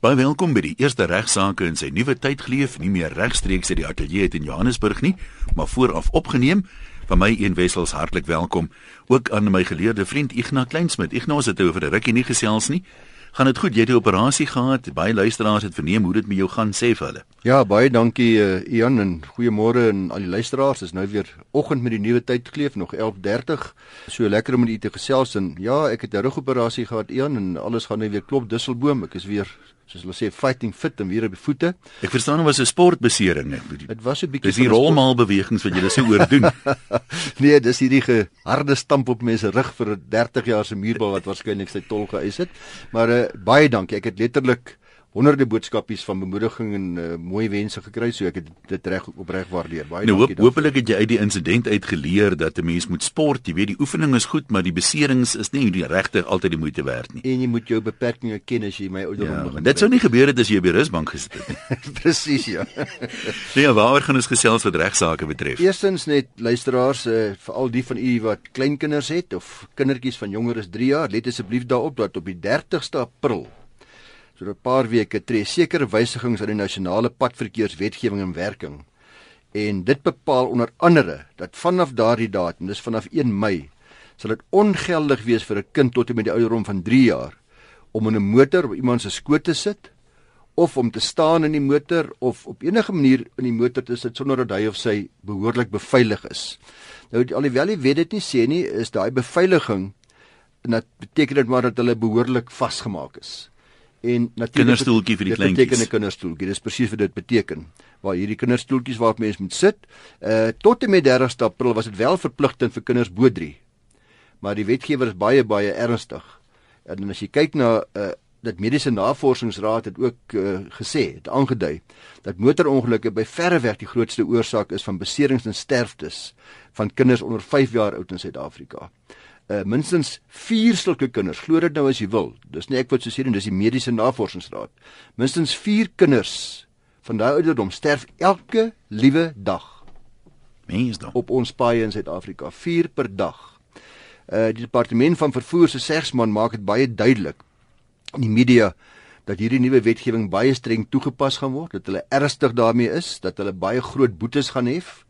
Baie welkom by die eerste regsaake in sy nuwe tyd geleef, nie meer regstreeks uit die ateljee in Johannesburg nie, maar vooraf opgeneem. Van my een wessels hartlik welkom ook aan my geleerde vriend Ignas Kleinsmid. Ignas het oor 'n rukkie nie gesels nie. Gaan dit goed? Jy het 'n operasie gehad. Baie luisteraars het verneem hoe dit met jou gaan, sê vir hulle. Ja, baie dankie uh, Ian en goeiemôre aan al die luisteraars. Dis nou weer oggend met die nuwe tyd gekleef, nog 11:30. So lekker om met u te gesels en ja, ek het 'n rugoperasie gehad Ian en alles gaan nou weer klop dusselboom. Ek is weer soos hulle sê fighting fit en weer op die voete. Ek verstaan dit was 'n sportbesering. Dit was 'n bietjie Dis die rolmaal bewegings wat jy so oordoen. nee, dis hierdie harde stamp op mense rug vir 'n 30 jaar se muurbal wat waarskynlik sy tol geëis het. Maar uh, baie dankie. Ek het letterlik honderde boodskapies van bemoediging en uh, mooi wense gekry so ek het dit reg opreg waardeer. Baie nou, dankie. Hoop, hopelik het jy uit die insident uit geleer dat 'n mens moet sport, jy weet die oefening is goed, maar die beserings is nie die regte altyd die moeite werd nie. En jy moet jou beperkings ken as jy my ouderdom. Ja, dit sou nie gebeur het as jy op die rusbank gesit het nie. Presies ja. nee, waaroor gaan ons gesels wat regsaake betref? Eerstens net luisteraars, uh, veral die van u wat kleinkinders het of kindertjies van jonger as 3 jaar, let asseblief daarop dat op die 30ste April So 'n paar weke tree sekere wysigings aan die nasionale padverkeerswetgewing in werking. En dit bepaal onder andere dat vanaf daardie datum, dis vanaf 1 Mei, sal dit ongeldig wees vir 'n kind tot en met die ouderdom van 3 jaar om in 'n motor op iemand se skoot te sit of om te staan in die motor of op enige manier in die motor te sit sonder dat hy of sy behoorlik beveilig is. Nou alhoewel die wet dit nie sê nie, is daai beveiliging en dit beteken dit maar dat hulle behoorlik vasgemaak is en natuurlik kinderstoeltjie vir die kleintjies. Dit beteken 'n kinderstoeltjie. Dis presies wat dit beteken. Waar hierdie kinderstoeltjies waarop mens moet sit. Uh tot en met 30 April was dit wel verpligtend vir kinders bo 3. Maar die wetgewer is baie baie ernstig. En as jy kyk na uh dat mediese navorsingsraad het ook uh, gesê, het aangedui dat motorongelukke by verreweg die grootste oorsaak is van beserings en sterftes van kinders onder 5 jaar oud in Suid-Afrika uh, minstens 4 sulke kinders, glo dit nou as jy wil. Dis nie ek wat so sê nie, dis die mediese navorsingsraad. Minstens 4 kinders van daai ouderdom sterf elke liewe dag. Mensdom. Op ons paaie in Suid-Afrika, 4 per dag. Uh die departement van vervoer se segsman maak dit baie duidelik in die media dat hierdie nuwe wetgewing baie streng toegepas gaan word, dat hulle ernstig daarmee is, dat hulle baie groot boetes gaan hef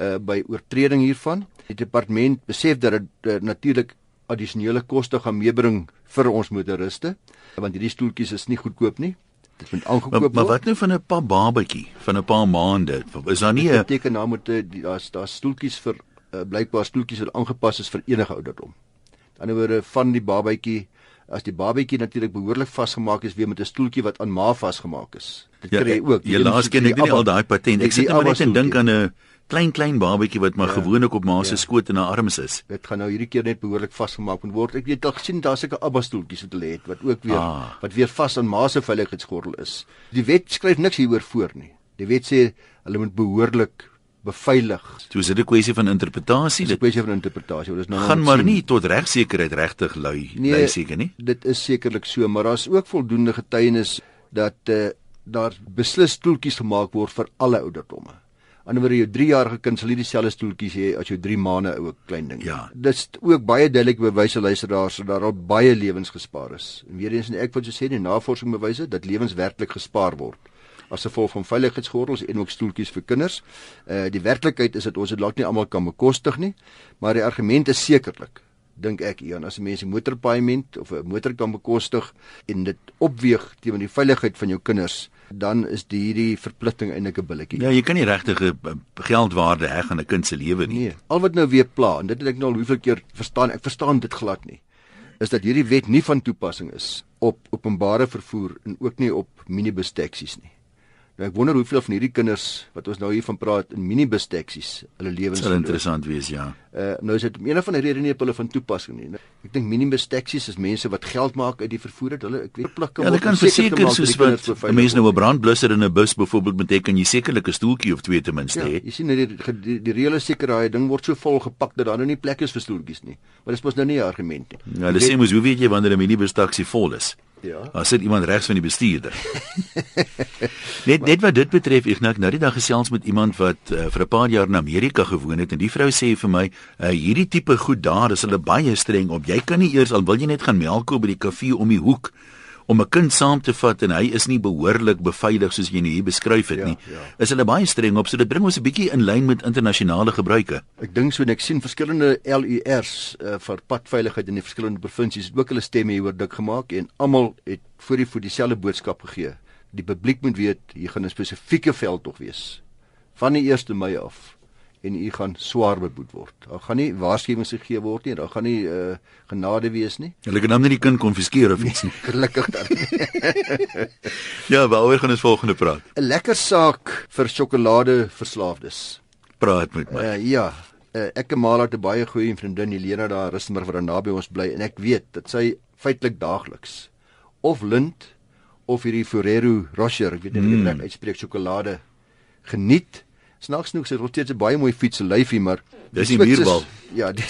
uh by oortreding hiervan. Die departement besef dat dit uh, natuurlik addisionele koste gaan meebring vir ons motoriste want hierdie stoeltjies is nie goedkoop nie. Dit moet aangekoop word. Maar, maar wat nou van 'n pa babatjie van 'n paar maande? Is daar nie 'n beteken nou moet daar's daar stoeltjies vir uh, blykbaar stoeltjies wat aangepas is vir enige ouderdom. Aan die ander woorde van die babatjie as die babatjie natuurlik behoorlik vasgemaak is weer met 'n stoeltjie wat aan ma vasgemaak is. Dit ja, kry jy ook. Jy laas ken ek nie al daai patent. Ek sit nou net en dink aan 'n klein klein babatjie wat maar ja, gewoonlik op ma se ja. skoot en haar arms is. Dit gaan nou hierdie keer net behoorlik vasgemaak moet word. Ek weet al gesien daar seker abba stoeltjies wat hulle het wat ook weer ah. wat weer vas aan ma se veiligheidsgordel is. Die wet skryf niks hieroor voor nie. Die wet sê hulle moet behoorlik beveilig. So is dit 'n kwessie van interpretasie. Dit is 'n kwessie van interpretasie. Dit is nou gaan maar nie tot regsekerheid regtig lui nee, lui seker nie. Dit is sekerlik so, maar daar's ook voldoende getuienis dat uh, daar beslis stoeltjies gemaak word vir alle ouderdomme anderwoorde jou 3-jarige kind sal nie dieselfde stoeltjies hê as jou 3 maande ou klein ding. Ja. Dis ook baie duidelik bewys aan luisteraars dat daar al baie lewens gespaar is. En weer eens en ek wil so sê die navorsing bewys dat lewens werklik gespaar word as gevolg van veiligheidsgordels en ook stoeltjies vir kinders. Uh die werklikheid is dat ons dit dalk nie almal kan bekostig nie, maar die argument is sekerlik dink ek Ian as 'n mens 'n motorpaaiement of 'n motor kan bekostig en dit opweeg teenoor die veiligheid van jou kinders dan is die hierdie verpligting eintlik 'n billetjie. Ja, jy kan nie regtig geldwaarde heg aan 'n kind se lewe nie. Nee, al wat nou weer pla en dit het ek nou al hoeveel keer verstaan, ek verstaan dit glad nie. Is dat hierdie wet nie van toepassing is op openbare vervoer en ook nie op minibus taksies nie. Nou ek wonder hoeveel van hierdie kinders wat ons nou hier van praat in minibus taksies hulle lewens sal interessant wees ja. Uh nou is dit om een van die redes nie op hulle van toepassing nie. Ek dink minibus taksies is mense wat geld maak uit die vervoer dat hulle ek weet pluk Ja, hulle kan verseker soos wat 'n mens nou 'n brandblusser in 'n bus byvoorbeeld moet hê kan jy sekerlik 'n stoeltjie of twee ten minste hê. Ja, jy sien nou die die, die, die reële seker daai ding word so vol gepak dat daar nou nie plek is vir stoeltjies nie. Maar dis mos nou nie 'n argument nie. Ja, hulle sê mos hoe weet jy wanneer 'n minibus taksi vol is? Ja. Daar sit iemand regs van die bestuurder. net net wat dit betref, ek nou nou die dag gesels met iemand wat uh, vir 'n paar jaar in Amerika gewoon het en die vrou sê vir my, uh, hierdie tipe goed daar is hulle baie streng op. Jy kan nie eers al wil jy net gaan melk koop by die kafee om die hoek om 'n kind saam te vat en hy is nie behoorlik beveilig soos jy nou hier beskryf het Ja, nie. ja. Is hulle baie streng op, so dit bring ons 'n bietjie in lyn met internasionale gebruike. Ek dink so en ek sien verskillende LURs uh, vir padveiligheid in die verskillende provinsies het ook hulle stemme hieroor dik gemaak en almal het voor die voet dieselfde boodskap gegee. Die publiek moet weet hier gaan 'n spesifieke veldtog wees van die 1 Mei af en u gaan swaar beboet word. Daar gaan nie waarskuwings gegee word nie, daar gaan nie uh, genade wees nie. Hulle kan hom nie die kind konfiskeer of iets nie. Gelukkig dan. Ja, waaroor gaan ons volgende praat? 'n Lekker saak vir sjokoladeverslaafdes. Praat met my. Uh, ja, uh, ek en Mala het 'n baie goeie vriendin Helena daar Rustenburg wat naby ons bly en ek weet dat sy feitelik daagliks of Lind of hierdie Ferrero Rocher, ek weet nie of ek dit Mm. reg uitspreek, sjokolade geniet. Snaaks genoeg nog steeds 'n baie mooi fiets lyfie, maar Dis die muurbal. Ja, die,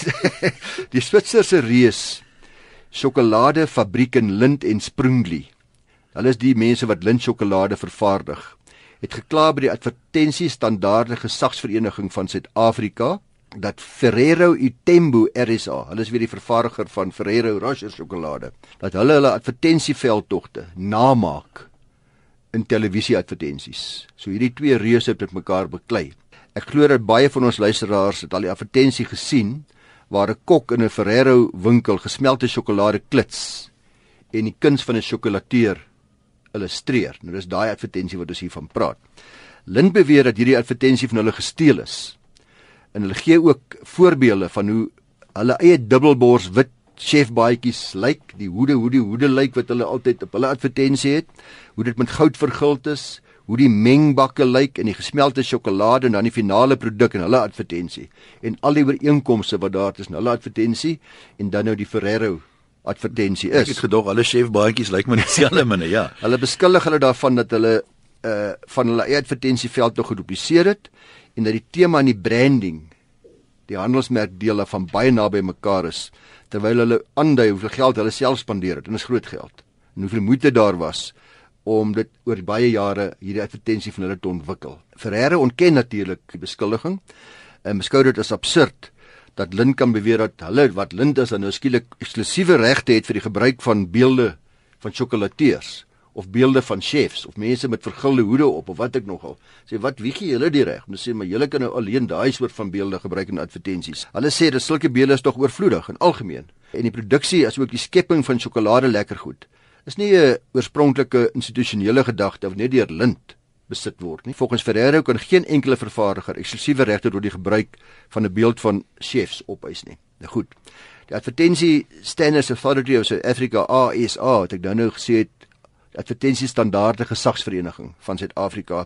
die Switserse reus sjokoladefabriek in Lind en Sprungli. Hulle is die mense wat Lind sjokolade vervaardig. Het gekla by die advertensiestandaarde gesagsvereniging van Suid-Afrika dat Ferrero Itembu RSA, hulle is weer die vervaardiger van Ferrero Rocher sjokolade, dat hulle hulle advertensieveldtogte namaak in televisieadvertensies. So hierdie twee reuse het met mekaar beklei. Ek glo dat baie van ons luisteraars het al die advertensie gesien waar 'n kok in 'n Ferrero winkel gesmelte sjokolade klits en die kuns van 'n sjokoladeer illustreer. Nou dis daai advertensie wat ons hiervan praat. Lind beweer dat hierdie advertensie van hulle gesteel is. En hulle gee ook voorbeelde van hoe hulle eie dubbelbors wit chefbaadjies lyk, die hoede hoe die hoede lyk wat hulle altyd op hulle advertensie het, hoe dit met goud verguld is, hoe die mengbakke lyk in die gesmelte sjokolade en dan die finale produk in hulle advertensie en al die ooreenkomste wat daar tussen hulle advertensie en dan nou die Ferrero advertensie Ek het is. gedog alle chefbaadjies lyk maar dieselfde manne, ja. Hulle beskuldig hulle daarvan dat hulle uh van hulle eie advertensieveld nog gedupliseer het en dat die tema en die branding die handelsmerkdeel daarvan baie naby mekaar is terwyl hulle aandui hoeveel geld hulle self spandeer het en dit is groot geld en hoeveel moeite daar was om dit oor baie jare hierdie advertensie van hulle te ontwikkel. Ferreira ontken natuurlik die beskuldiging en beskou dit as absurd dat Lind kan beweer dat hulle wat Lind is dan nou skielik eksklusiewe regte het vir die gebruik van beelde van sjokoladeers of beelde van chefs of mense met vergulde hoede op of wat ek nogal. Sê wat wie gee julle die reg om te sê maar julle kan nou alleen daai soort van beelde gebruik in advertensies. Hulle sê dat sulke beelde is tog oorvloedig in algemeen. En die produksie asook die skepping van sjokolade lekker goed is nie 'n oorspronklike institusionele gedagte of net deur Lind besit word nie. Volgens Ferrero kan geen enkele vervaardiger eksklusiewe regte tot die gebruik van 'n beeld van chefs opeis nie. Nou goed. Die Advertensie Standards Authority of South Africa ASA, wat ek nou nou gesê het, Advertensie Standaarde Gesagsvereniging van Suid-Afrika,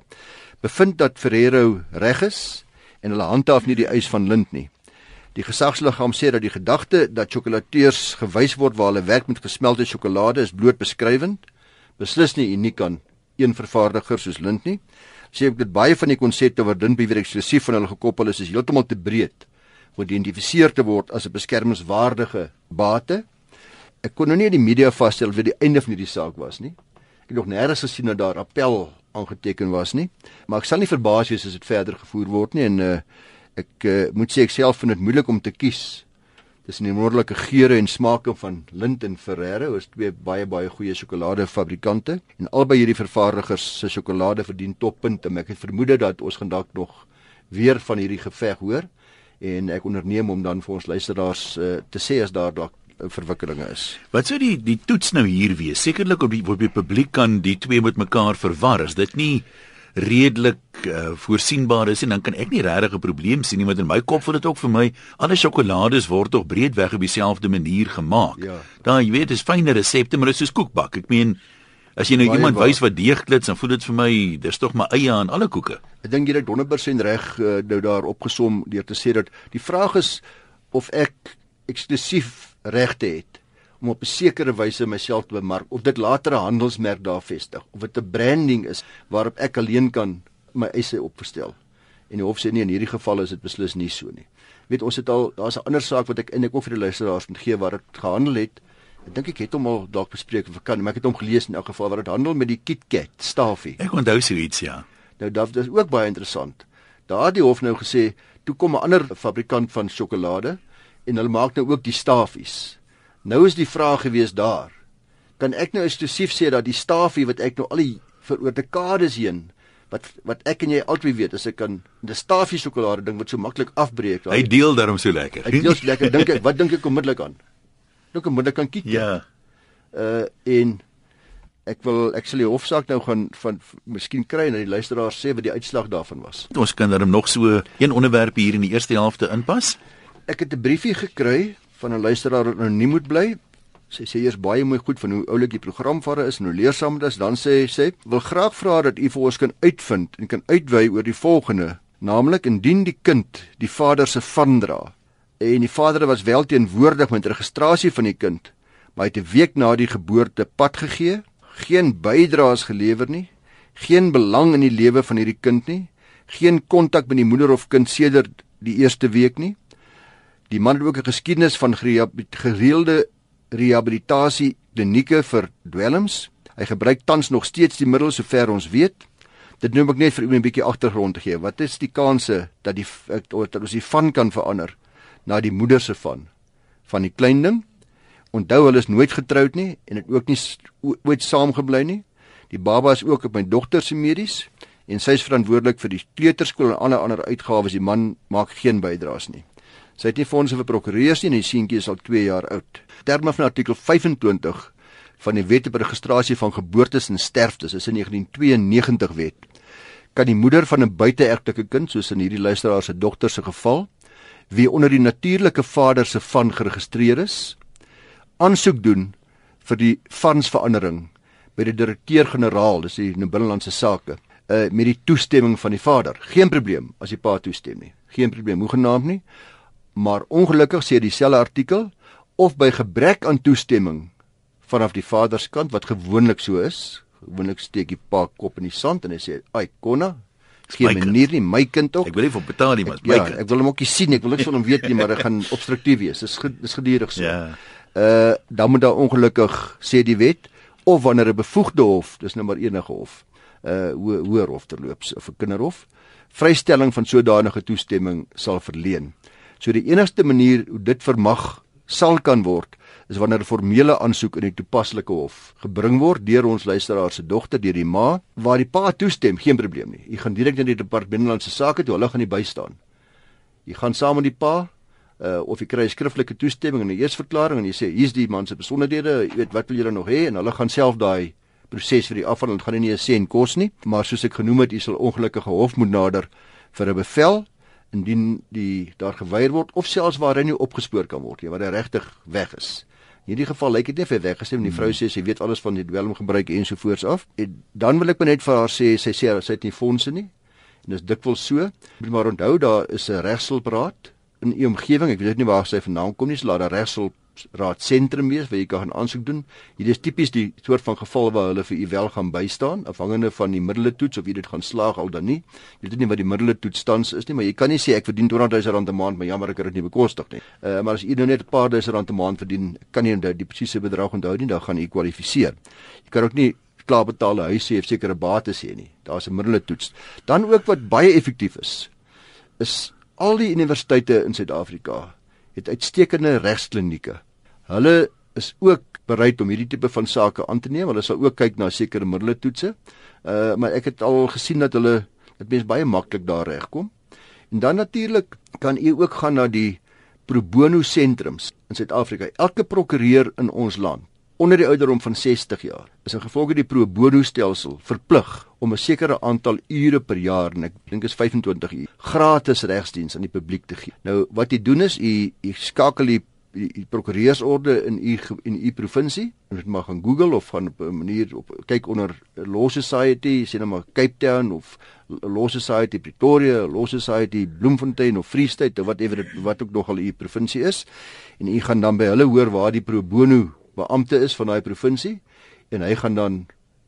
bevind dat Ferrero reg is en hulle handhaaf nie die eis van Lind nie. Die gesagsliggaam sê dat die gedagte dat sjokoladeurs gewys word waar hulle werk met gesmelte sjokolade is bloot beskrywend, beslis nie uniek aan een vervaardiger soos Lind nie. Sê ek dit baie van die konsepte wat Lind beweer eksklusief van hulle gekoppel is, is heeltemal te breed om geïdentifiseer te word as 'n beskermingswaardige bate. Ek kon nou nie die media vasstel wat die einde van hierdie saak was nie. Ek het nog nêrens gesien dat daar appel aangeteken was nie, maar ek sal nie verbaas wees as dit verder gevoer word nie. En uh, ek uh, moet sê ek self vind dit moeilik om te kies tussen die wonderlike geure en smake van Lind en Ferrero, is twee baie baie goeie sjokoladefabrikante. En albei hierdie vervaardigers se sjokolade verdien toppunte. Ek het vermoed dat ons dalk nog weer van hierdie geveg hoor. En ek onderneem om dan vir ons luisteraars uh, te sê as daar dalk verwikkelinge is. Wat sou die die toets nou hier wees? Sekerlik op die op die publiek kan die twee met mekaar verwar. Is dit nie redelik uh, voorsienbaar is en dan kan ek nie regtig 'n probleem sien nie want in my kop voel dit ook vir my alle sjokolades word tog breedweg op dieselfde manier gemaak. Ja. Daar jy weet dis fynere resepte maar dit is soos koekbak. Ek meen as jy nou Baie iemand wys wat deeg klits dan voel dit vir my dis tog maar eie aan alle koeke. Ek dink jy het 100% reg uh, nou daar opgesom deur te sê dat die vraag is of ek eksklusief regte het om op 'n sekere wyse myself te bemark of dit later 'n handelsmerk daar vestig of dit 'n branding is waarop ek alleen kan my eise opstel. En die hof sê nee in hierdie geval is dit beslis nie so nie. Weet ons het al daar's 'n ander saak wat ek eintlik ook vir die luisteraars moet gee waar dit gehandel het. Ek dink ek het hom al dalk bespreek of ek kan, maar ek het hom gelees in elk geval waar dit handel met die KitKat stafie. Ek onthou so iets ja. Nou dit is ook baie interessant. Daar het die hof nou gesê, toe kom 'n ander fabrikant van sjokolade en hulle maak nou ook die stafies. Nou is die vraag gewees daar. kan ek nou eksklusief sê dat die stafie wat ek nou al die vir oor dekades heen wat wat ek en jy altyd weet as ek kan die stafie sjokolade ding wat so maklik afbreek. Hy deel daarom so lekker. Hy deel so lekker dink ek. Wat dink ek onmiddellik aan? Dink onmiddellik aan kiek. Ja. Uh en ek wil ek sal die hofsaak nou gaan van miskien kry en die luisteraar sê wat die uitslag daarvan was. Ons kan dan nog so een onderwerp hier in die eerste helfte inpas. Ek het 'n briefie gekry van 'n luisteraar wat anoniem moet bly. Sy sê eers baie mooi goed van hoe oulik die program vir is en hoe leersaam dit is. Dan sê sy wil graag vra dat u vir ons kan uitvind en kan uitwy oor die volgende, naamlik indien die kind die vader se van dra en die vader was wel teenwoordig met registrasie van die kind, maar het 'n week na die geboorte pad gegee geen bydraes gelewer nie, geen belang in die lewe van hierdie kind nie, geen kontak met die moeder of kind sedert die eerste week nie. Die man het ook 'n geskiedenis van gereelde rehabilitasie klinieke vir dwelms. Hy gebruik tans nog steeds die middels sover ons weet. Dit noem ek net vir u 'n bietjie agtergrond te gee. Wat is die kanse dat die dat ons die van kan verander na die moeder se van van die klein ding? Onthou hulle is nooit getroud nie en het ook nie ooit saamgebly nie. Die baba is ook op my dogter se medies en sy is verantwoordelik vir die kleuterskool en alle ander uitgawes. Die man maak geen bydraes nie. Sy het nie fondse vir prokureurs nie en die seentjie is al 2 jaar oud. Terme van artikel 25 van die Wet op Registrasie van Geboortes en Sterftes, is 'n 1992 wet. Kan die moeder van 'n buiteegtelike kind, soos in hierdie luisteraar se dogter se geval, wie onder die natuurlike vader se van geregistreer is, aansoek doen vir die fondsverandering by die direkteur-generaal, dis die Binnelandse Sake, uh met die toestemming van die vader. Geen probleem as die pa toestem nie. Geen probleem, hoegenaamd nie. Maar ongelukkig sê dieselfde artikel of by gebrek aan toestemming vanaf die vader se kant wat gewoonlik so is, gewoonlik steek die pa kop in die sand en hy sê, "Ai, konna, geen manier nie, my kind ook." Ek wil nie vir betaal nie, maar my ja, kind. Ek wil hom ook nie sien. Ek wil niks van hom weet nie, maar hy gaan obstruktief wees. Dis dis gedurig so. Ja uh dan moet daar ongelukkig sê die wet of wanneer 'n bevoegde hof, dis nou maar enige hof, uh ho hoër hof terloops of 'n kinderhof, vrystelling van sodanige toestemming sal verleen. So die enigste manier hoe dit vermag sal kan word is wanneer 'n formele aansoek in die toepaslike hof gebring word deur ons luisteraar se dogter deur die ma waar die pa toestem, geen probleem nie. U gaan direk na die departement binnelandse sake toe, hulle gaan nie bystaan. U gaan saam met die pa uh of jy kry 'n skriftelike toestemming en 'n eersverklaring en jy sê hier's die man se besonderhede, jy weet wat wil julle nog hê en hulle gaan self daai proses vir die afhandeling gaan nie 'n sent kos nie, maar soos ek genoem het, jy sal ongelukkige hof moet nader vir 'n bevel indien die daar geweier word of selfs waar hy nie opgespoor kan word nie, wat hy regtig weg is. In hierdie geval lyk dit nie vir weggestem die vrou sê sy weet alles van die dwelm gebruik ensovoorts af. En dan wil ek net vir haar sê sy sê sy het nie fondse nie. En dis dikwels so. Maar onthou daar is 'n regshulpraad in u omgewing, ek weet nie waar sy vandaan kom nie, so laat daar regsel raad sentrum wees waar jy kan aansoek doen. Hier is tipies die soort van geval waar hulle vir u wel gaan bystaan afhangende van die middele toets of jy dit gaan slaag al dan nie. Jy weet nie wat die middele toets tans is nie, maar jy kan nie sê ek verdien 200 000 rand 'n maand, maar jammer ek het dit nie bekostig nie. Uh, maar as u nou net 'n paar duisend rand 'n maand verdien, kan jy onthou die presiese bedrag onthou nie, dan gaan u kwalifiseer. Jy kan ook nie klaar betaalde huis hê of sekere bates hê nie. Daar's 'n middele toets. Dan ook wat baie effektief is, is al die universiteite in Suid-Afrika het uitstekende regsklinieke. Hulle is ook bereid om hierdie tipe van sake aan te neem. Hulle sal ook kyk na sekere middele toetse. Uh maar ek het al gesien dat hulle dit mens baie maklik daar regkom. En dan natuurlik kan u ook gaan na die pro bono sentrums in Suid-Afrika. Elke prokureur in ons land onder die ouderdom van 60 jaar is in gevolge die pro bono stelsel verplig om 'n sekere aantal ure per jaar en ek dink is 25 uur gratis regsdiens aan die publiek te gee. Nou wat jy doen is jy jy skakel die die, die prokureursorde in u in u provinsie dit mag gaan Google of gaan op 'n manier op kyk onder Law Society, sien nou maar Cape Town of Law Society Pretoria, Law Society Bloemfontein of Free State of whatever dit wat ook nog al u provinsie is en u gaan dan by hulle hoor waar die pro bono beampte is van daai provinsie en hy gaan dan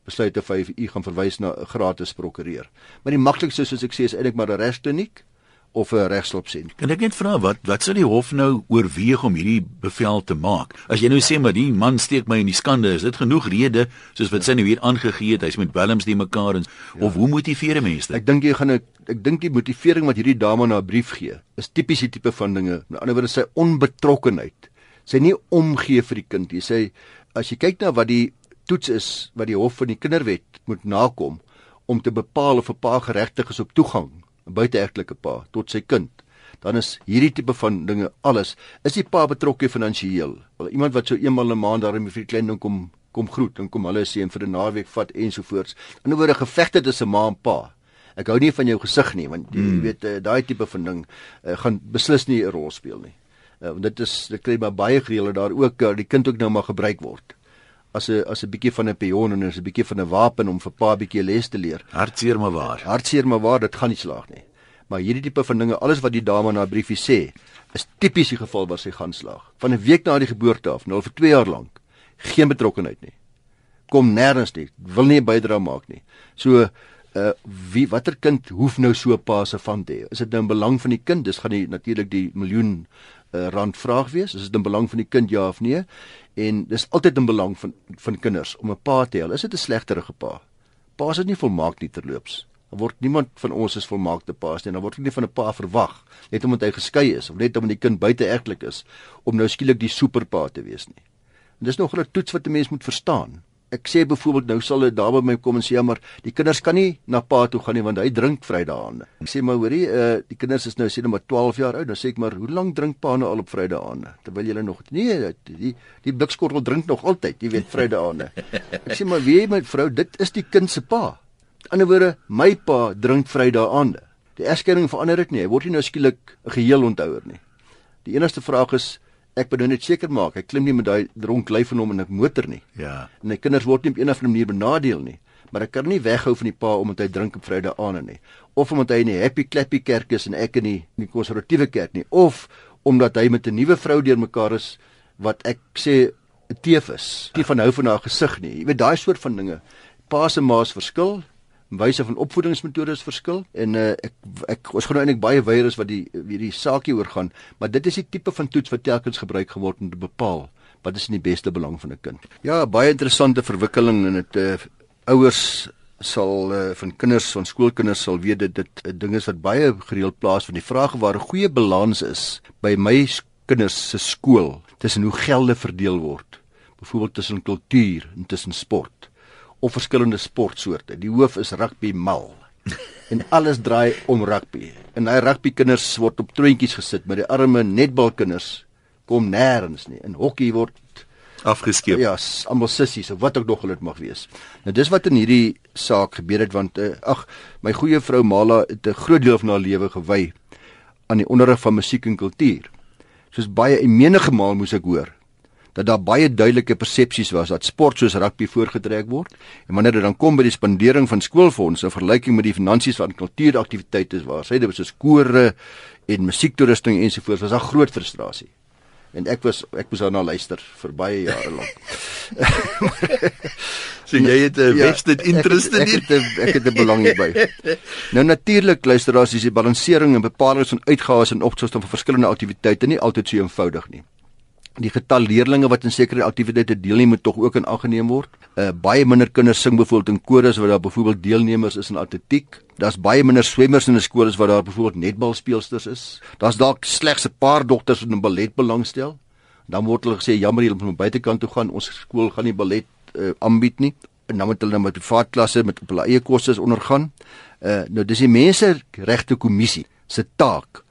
besluit of hy u gaan verwys na 'n gratis prokureur. Maar die maklikste soos ek sê is eintlik maar 'n regskliniek of 'n regshulp sien. Kan ek net vra wat wat sou die hof nou oorweeg om hierdie bevel te maak? As jy nou sê maar die man steek my in die skande, is dit genoeg rede soos wat sy nou hier aangegee het, hy's met Willems die mekaar en ja. of hoe motiveer mense dit? Ek dink jy gaan ek, ek dink die motivering wat hierdie dame na 'n brief gee, is tipies die tipe van dinge. Met ander woorde sy onbetrokkenheid sy nie omgee vir die kind nie. Sy as jy kyk na wat die toets is wat die hof van die kinderwet moet nakom om te bepaal of 'n pa geregtig is op toegang, 'n buiteegtelike pa tot sy kind. Dan is hierdie tipe van dinge alles. Is die pa betrokke finansiëel? Wel iemand wat so eenmal 'n maand daarmee vir die klein ding kom kom groet en kom hulle sien vir 'n naweek vat ensovoorts. In 'n woorde gevegte tussen ma en pa. Ek hou nie van jou gesig nie want jy hmm. weet uh, daai tipe van ding uh, gaan beslis nie 'n rol speel nie. Uh, dit is dit kry maar baie gereelde daar ook uh, die kind ook nou maar gebruik word as 'n as 'n bietjie van 'n pion en as 'n bietjie van 'n wapen om vir pa bietjie les te leer. Hartseer maar waar. Hartseer maar waar, dit gaan nie slaag nie. Maar hierdie tipe van dinge, alles wat die dame na briefie sê, is tipies die geval waar sy gaan slaag. Van 'n week na die geboorte af, nou vir 2 jaar lank, geen betrokkeheid nie. Kom nêrens nie, wil nie bydra maak nie. So uh wie watter kind hoef nou so 'n pa se van te hê? Is dit nou in belang van die kind? Dis gaan die natuurlik die miljoen uh, rand vraag wees. Is dit in belang van die kind ja of nee? En dis altyd in belang van van kinders om 'n pa te hê. Is dit 'n slegterige pa? Pa is nie volmaak nie terloops. Daar word niemand van ons is volmaakte paas nie. Dan word nie van 'n pa verwag net omdat hy geskei is of net omdat die kind buite egtelik is om nou skielik die superpa te wees nie. En dis nog 'n toets wat 'n mens moet verstaan ek sê byvoorbeeld nou sal 'n dame by my kom en sê ja maar die kinders kan nie na pa toe gaan nie want hy drink Vrydaande. Ek sê maar hoorie uh, die kinders is nou sê net maar 12 jaar oud. Dan sê ek maar hoe lank drink pa nou al op Vrydaande? Terwyl jy nog nee die die blikskorrel drink nog altyd, jy weet Vrydaande. Ek sê maar wie my vrou dit is die kind se pa. 'n ander woorde my pa drink Vrydaande. Die egskeiding verander dit nie. Hy word nie nou skielik 'n geheel onthouer nie. Die enigste vraag is ek bedoel net seker maak hy klim nie met daai dronk lyf van hom in 'n motor nie. Ja. En die kinders word nie op 'n of ander manier benadeel nie. Maar ek kan nie weghou van die pa omdat hy drink op Vrydag aande nie. Of omdat hy in die Happy Clappy kerk is en ek in die in die konservatiewe kerk nie. Of omdat hy met 'n nuwe vrou deurmekaar is wat ek sê teef is. Nie van hou van haar gesig nie. Jy weet daai soort van dinge. Pa se ma's verskil wyse van opvoedingsmetodes verskil en uh, ek ek ons gaan nou eintlik baie is wat die wie die saakie oor gaan, maar dit is die tipe van toets wat telkens gebruik geword om te bepaal wat is in die beste belang van 'n kind. Ja, baie interessante verwikkeling en dit uh, ouers sal uh, van kinders van skoolkinders sal weet dit dit uh, dinge wat baie gereeld plaas van die vraag waar 'n goeie balans is by my kinders se skool tussen hoe gelde verdeel word byvoorbeeld tussen kultuur en tussen sport of verskillende sportsoorte. Die hoof is rugby mal. En alles draai om rugby. En hy rugby kinders word op troontjies gesit, maar die arme netbalkinders kom nêrens nie. In hokkie word afgeskeep. Ja, almal sissies of wat ook nog hulle dit mag wees. Nou dis wat in hierdie saak gebeur het want uh, ag, my goeie vrou Mala het 'n groot deel van haar lewe gewy aan die onderrig van musiek en kultuur. Soos baie en menige maal moes ek hoor dat daar baie duidelike persepsies was dat sport soos rugby voorgetrek word en wanneer dit dan kom by die spandering van skoolfondse in vergelyking met die finansies van kultuuraktiwiteite waar sê dit was soos kore en musiektoerusting ensovoorts was daar groot frustrasie en ek was ek was daarna luister vir baie jare lank. so jy het 'n ja, vested interest in het, ek het, ek het 'n belang hierby. nou natuurlik luisteraars, is die balansering en bepaling van uitgawes en opsigte van verskillende aktiwiteite nie altyd so eenvoudig nie die getal leerdlinge wat in sekere aktiwiteite deelneem moet tog ook in ag geneem word. Uh baie minder kinders sing byvoorbeeld in kores waar daar byvoorbeeld deelnemers is in atletiek. Daar's baie minder swemmers in as wat daar byvoorbeeld netbalspeelsters is. Daar's dalk slegs 'n paar dogters wat in ballet belangstel. Dan word hulle gesê jammer julle moet buitekant toe gaan. Ons skool gaan nie ballet uh, aanbied nie. En dan moet hulle nou met privaat klasse met op hulle eie kostes ondergaan. Uh nou dis die mense regte kommissie se taak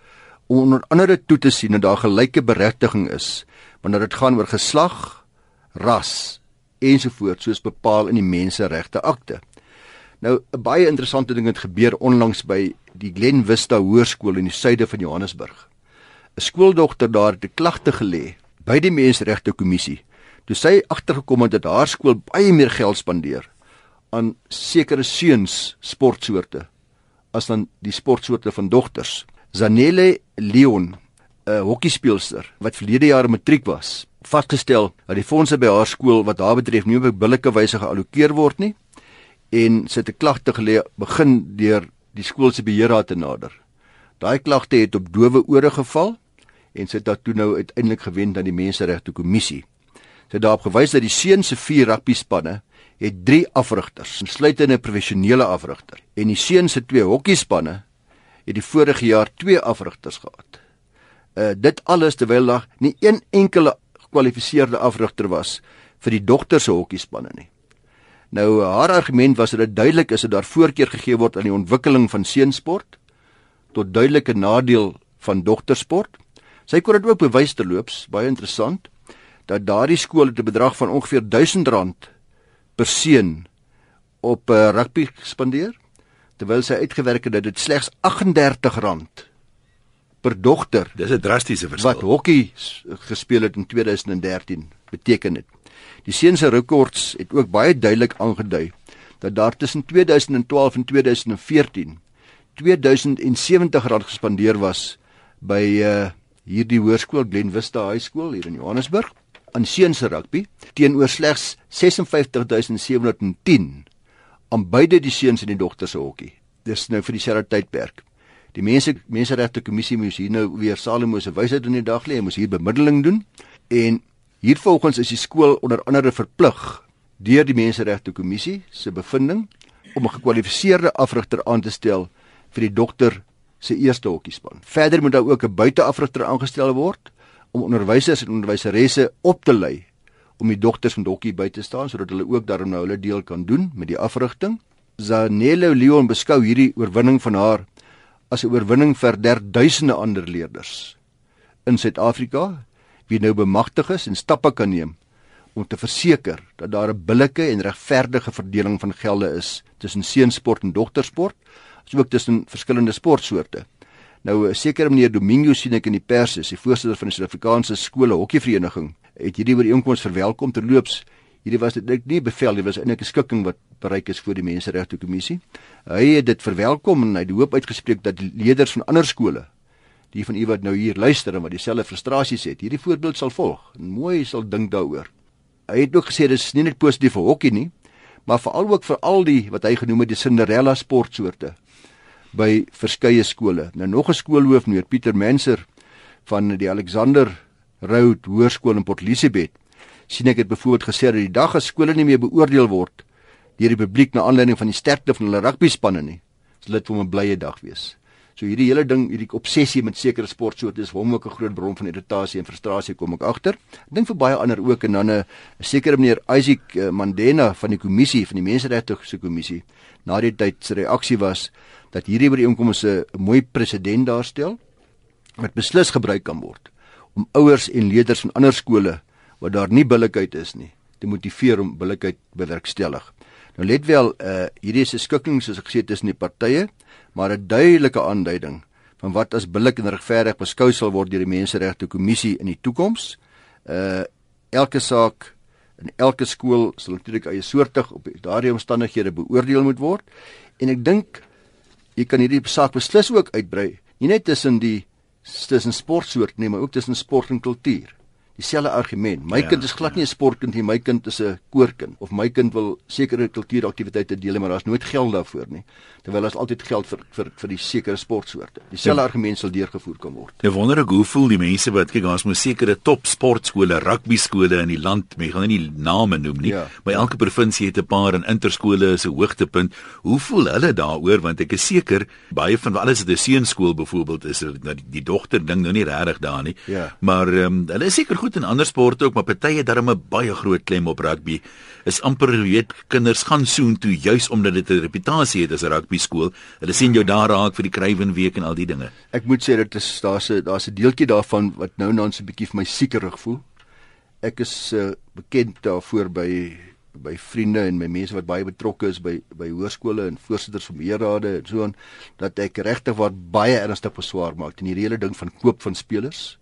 om onder andere toe te sien dat daar gelyke beregting is wanneer dit gaan oor geslag, ras ensovoorts soos bepaal in die menseregte akte. Nou 'n baie interessante ding het gebeur onlangs by die Glen Vista Hoërskool in die suide van Johannesburg. 'n Skooldogter daar het 'n klagte gelê by die Menseregte Kommissie. Toe sy agtergekom het dat haar skool baie meer geld spandeer aan sekere seuns sportsoorte as dan die sportsoorte van dogters. Zanele Leon 'n hokkiespeelster wat verlede jaar matriek was, vasgestel dat die fondse by haar skool wat haar betref nie op billike wyse geallokeer word nie en sy het 'n klagte gelê begin deur die skool se beheerraad te nader. Daai klagte het op dowe ore geval en sy het daartoe nou uiteindelik gewend aan die menseregte kommissie. Sy het daarop gewys dat die seun se vier rugby spanne het 3 afrigters, insluitende 'n professionele afrigter, en die seun se twee hokkiespanne het die vorige jaar 2 afrigters gehad uh, dit alles terwyl daar nie een enkele gekwalifiseerde afrigter was vir die dogter se hokkiespanne nie. Nou haar argument was dat dit duidelik is dat daar voorkeur gegee word aan die ontwikkeling van seensport tot duidelike nadeel van dogtersport. Sy kon dit ook bewys terloops, baie interessant, dat daardie skool het 'n bedrag van ongeveer R1000 per seun op uh, rugby spandeer terwyl sy uitgewerk het dat dit slegs R38 per dogter. Dis 'n drastiese verskil. Wat hokkie gespeel het in 2013 beteken dit. Die seuns se rekords het ook baie duidelik aangedui dat daar tussen 2012 en 2014 2070 rand gespandeer was by uh hierdie hoërskool Glen Vista High School hier in Johannesburg aan seuns se rugby teenoor slegs 56710 aan beide die seuns en die dogters se hokkie. Dis nou vir dieselfde tydperk. Die mense menseregte kommissie moes hier nou weer Salomo se wysheid in die dag lê, moes hier bemiddeling doen en hiervolgens is die skool onder andere verplig deur die menseregte kommissie se bevinding om 'n gekwalifiseerde afrigter aan te stel vir die dogter se eerste hokkiespan. Verder moet daar ook 'n buiteafrigter aangestel word om onderwysers en onderwyseresse op te lei om die dogters van hokkie by te staan sodat hulle ook daarom nou hulle deel kan doen met die afrigting. Zanelo Leon beskou hierdie oorwinning van haar as 'n oorwinning vir derduisende ander leerders in Suid-Afrika wie nou bemagtig is en stappe kan neem om te verseker dat daar 'n billike en regverdige verdeling van gelde is tussen seensport en dogtersport asook tussen verskillende sportsoorte. Nou 'n sekere meneer Domingo sien ek in die pers is die voorsitter van die Suid-Afrikaanse skole hokkievereniging het hierdie ooreenkoms verwelkom terloops. Hierdie was dit nie bevel, dit was eintlik 'n skikking wat bereik is voor die Menseregte Kommissie. Hy het dit verwelkom en hy het hoop uitgespreek dat leerders van ander skole, die van u wat nou hier luister en wat dieselfde frustrasies het, hierdie voorbeeld sal volg en mooi sal dink daaroor. Hy het ook gesê dis nie net positief vir hokkie nie, maar veral ook vir al die wat hy genoem het die Cinderella sportsoorte by verskeie skole. Nou nog 'n skoolhoof, meneer Pieter Menser van die Alexander Road Hoërskool in Port Elizabeth, sien ek het byvoorbeeld gesê dat die dag as skole nie meer beoordeel word deur die publiek na aanleiding van die sterkte van hulle rugbyspanne nie, sal dit vir 'n blye dag wees. So hierdie hele ding, hierdie obsessie met sekere sportsoorte is hom ook 'n groot bron van irritasie en frustrasie kom ek agter. Ek dink vir baie ander ook en dan 'n sekere meneer Isaac eh, Mandena van die kommissie van die menseregte se kommissie na die tyd se reaksie was dat hierdie ooreenkomste 'n mooi presedent daarstel wat beslis gebruik kan word om ouers en leerders van ander skole waar daar nie billikheid is nie te motiveer om billikheid bewerkstellig. Nou let wel, uh hierdie is 'n skikking soos ek gesê het tussen die partye, maar 'n duidelike aanduiding van wat as billik en regverdig beskou sal word deur die Menseregte Kommissie in die toekoms. Uh elke saak in elke skool sal natuurlik eie soortig op daardie omstandighede beoordeel moet word en ek dink jy kan hierdie saak beslis ook uitbrei nie net tussen die tussen sportsoort nie maar ook tussen sport en kultuur dieselfde argument. My ja, kind is glad ja. nie 'n sportkind nie, my kind is 'n koorkind of my kind wil sekere kultuuraktiwiteite deel, maar daar's nooit geld daarvoor nie. Terwyl daar's altyd geld vir vir vir die sekere sportsoorte. Dieselfde ja. argument sal deurgevoer kan word. Ek wonder ek hoe voel die mense wat kyk, ons moet sekere top sportskole, rugby skole in die land, mense gaan nie name noem nie, ja. maar elke provinsie het 'n paar en interskole is 'n hoogtepunt. Hoe voel hulle daaroor want ek is seker baie van alles het 'n seunskool byvoorbeeld is nou die, die dogter ding nou nie regtig daar nie. Ja. Maar ehm um, hulle is seker goed in ander sporte ook, maar party het darem 'n baie groot klem op rugby. Is amper weet kinders gaan soontoe juis omdat dit 'n reputasie het as 'n rugby skool. Hulle sien jou daar raak vir die Kruiven week en al die dinge. Ek moet sê dit is daar's 'n daar's 'n deeltjie daarvan wat nou nou so 'n bietjie vir my siekerig voel. Ek is uh, bekend daarvoor by by vriende en my mense wat baie betrokke is by by hoërskole en voorsitters van beheerrade en so aan dat ek regtig wat baie ernstig beswaar maak teen hierdie hele ding van koop van spelers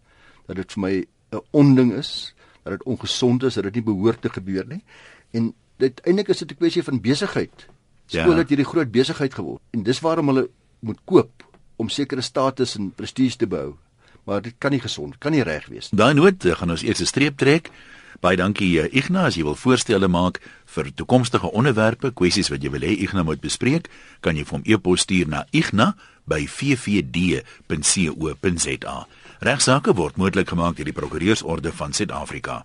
dat dit vir my 'n onding is, dat dit ongesond is, dat dit nie behoort te gebeur nie. En dit eintlik is dit 'n kwessie van besigheid. Skole ja. het hierdie groot besigheid geword en dis waarom hulle moet koop om sekere status en prestige te behou. Maar dit kan nie gesond, kan nie reg wees nie. Daai noot gaan ons eers 'n streep trek. Baie dankie eh, Ignas, as jy wil voorstelle maak vir toekomstige onderwerpe, kwessies wat jy wil hê Ignas moet bespreek, kan jy vir hom e-pos stuur na igna@ffd.co.za. Regsaake word moontlik gemaak deur die Prokureursorde van Suid-Afrika.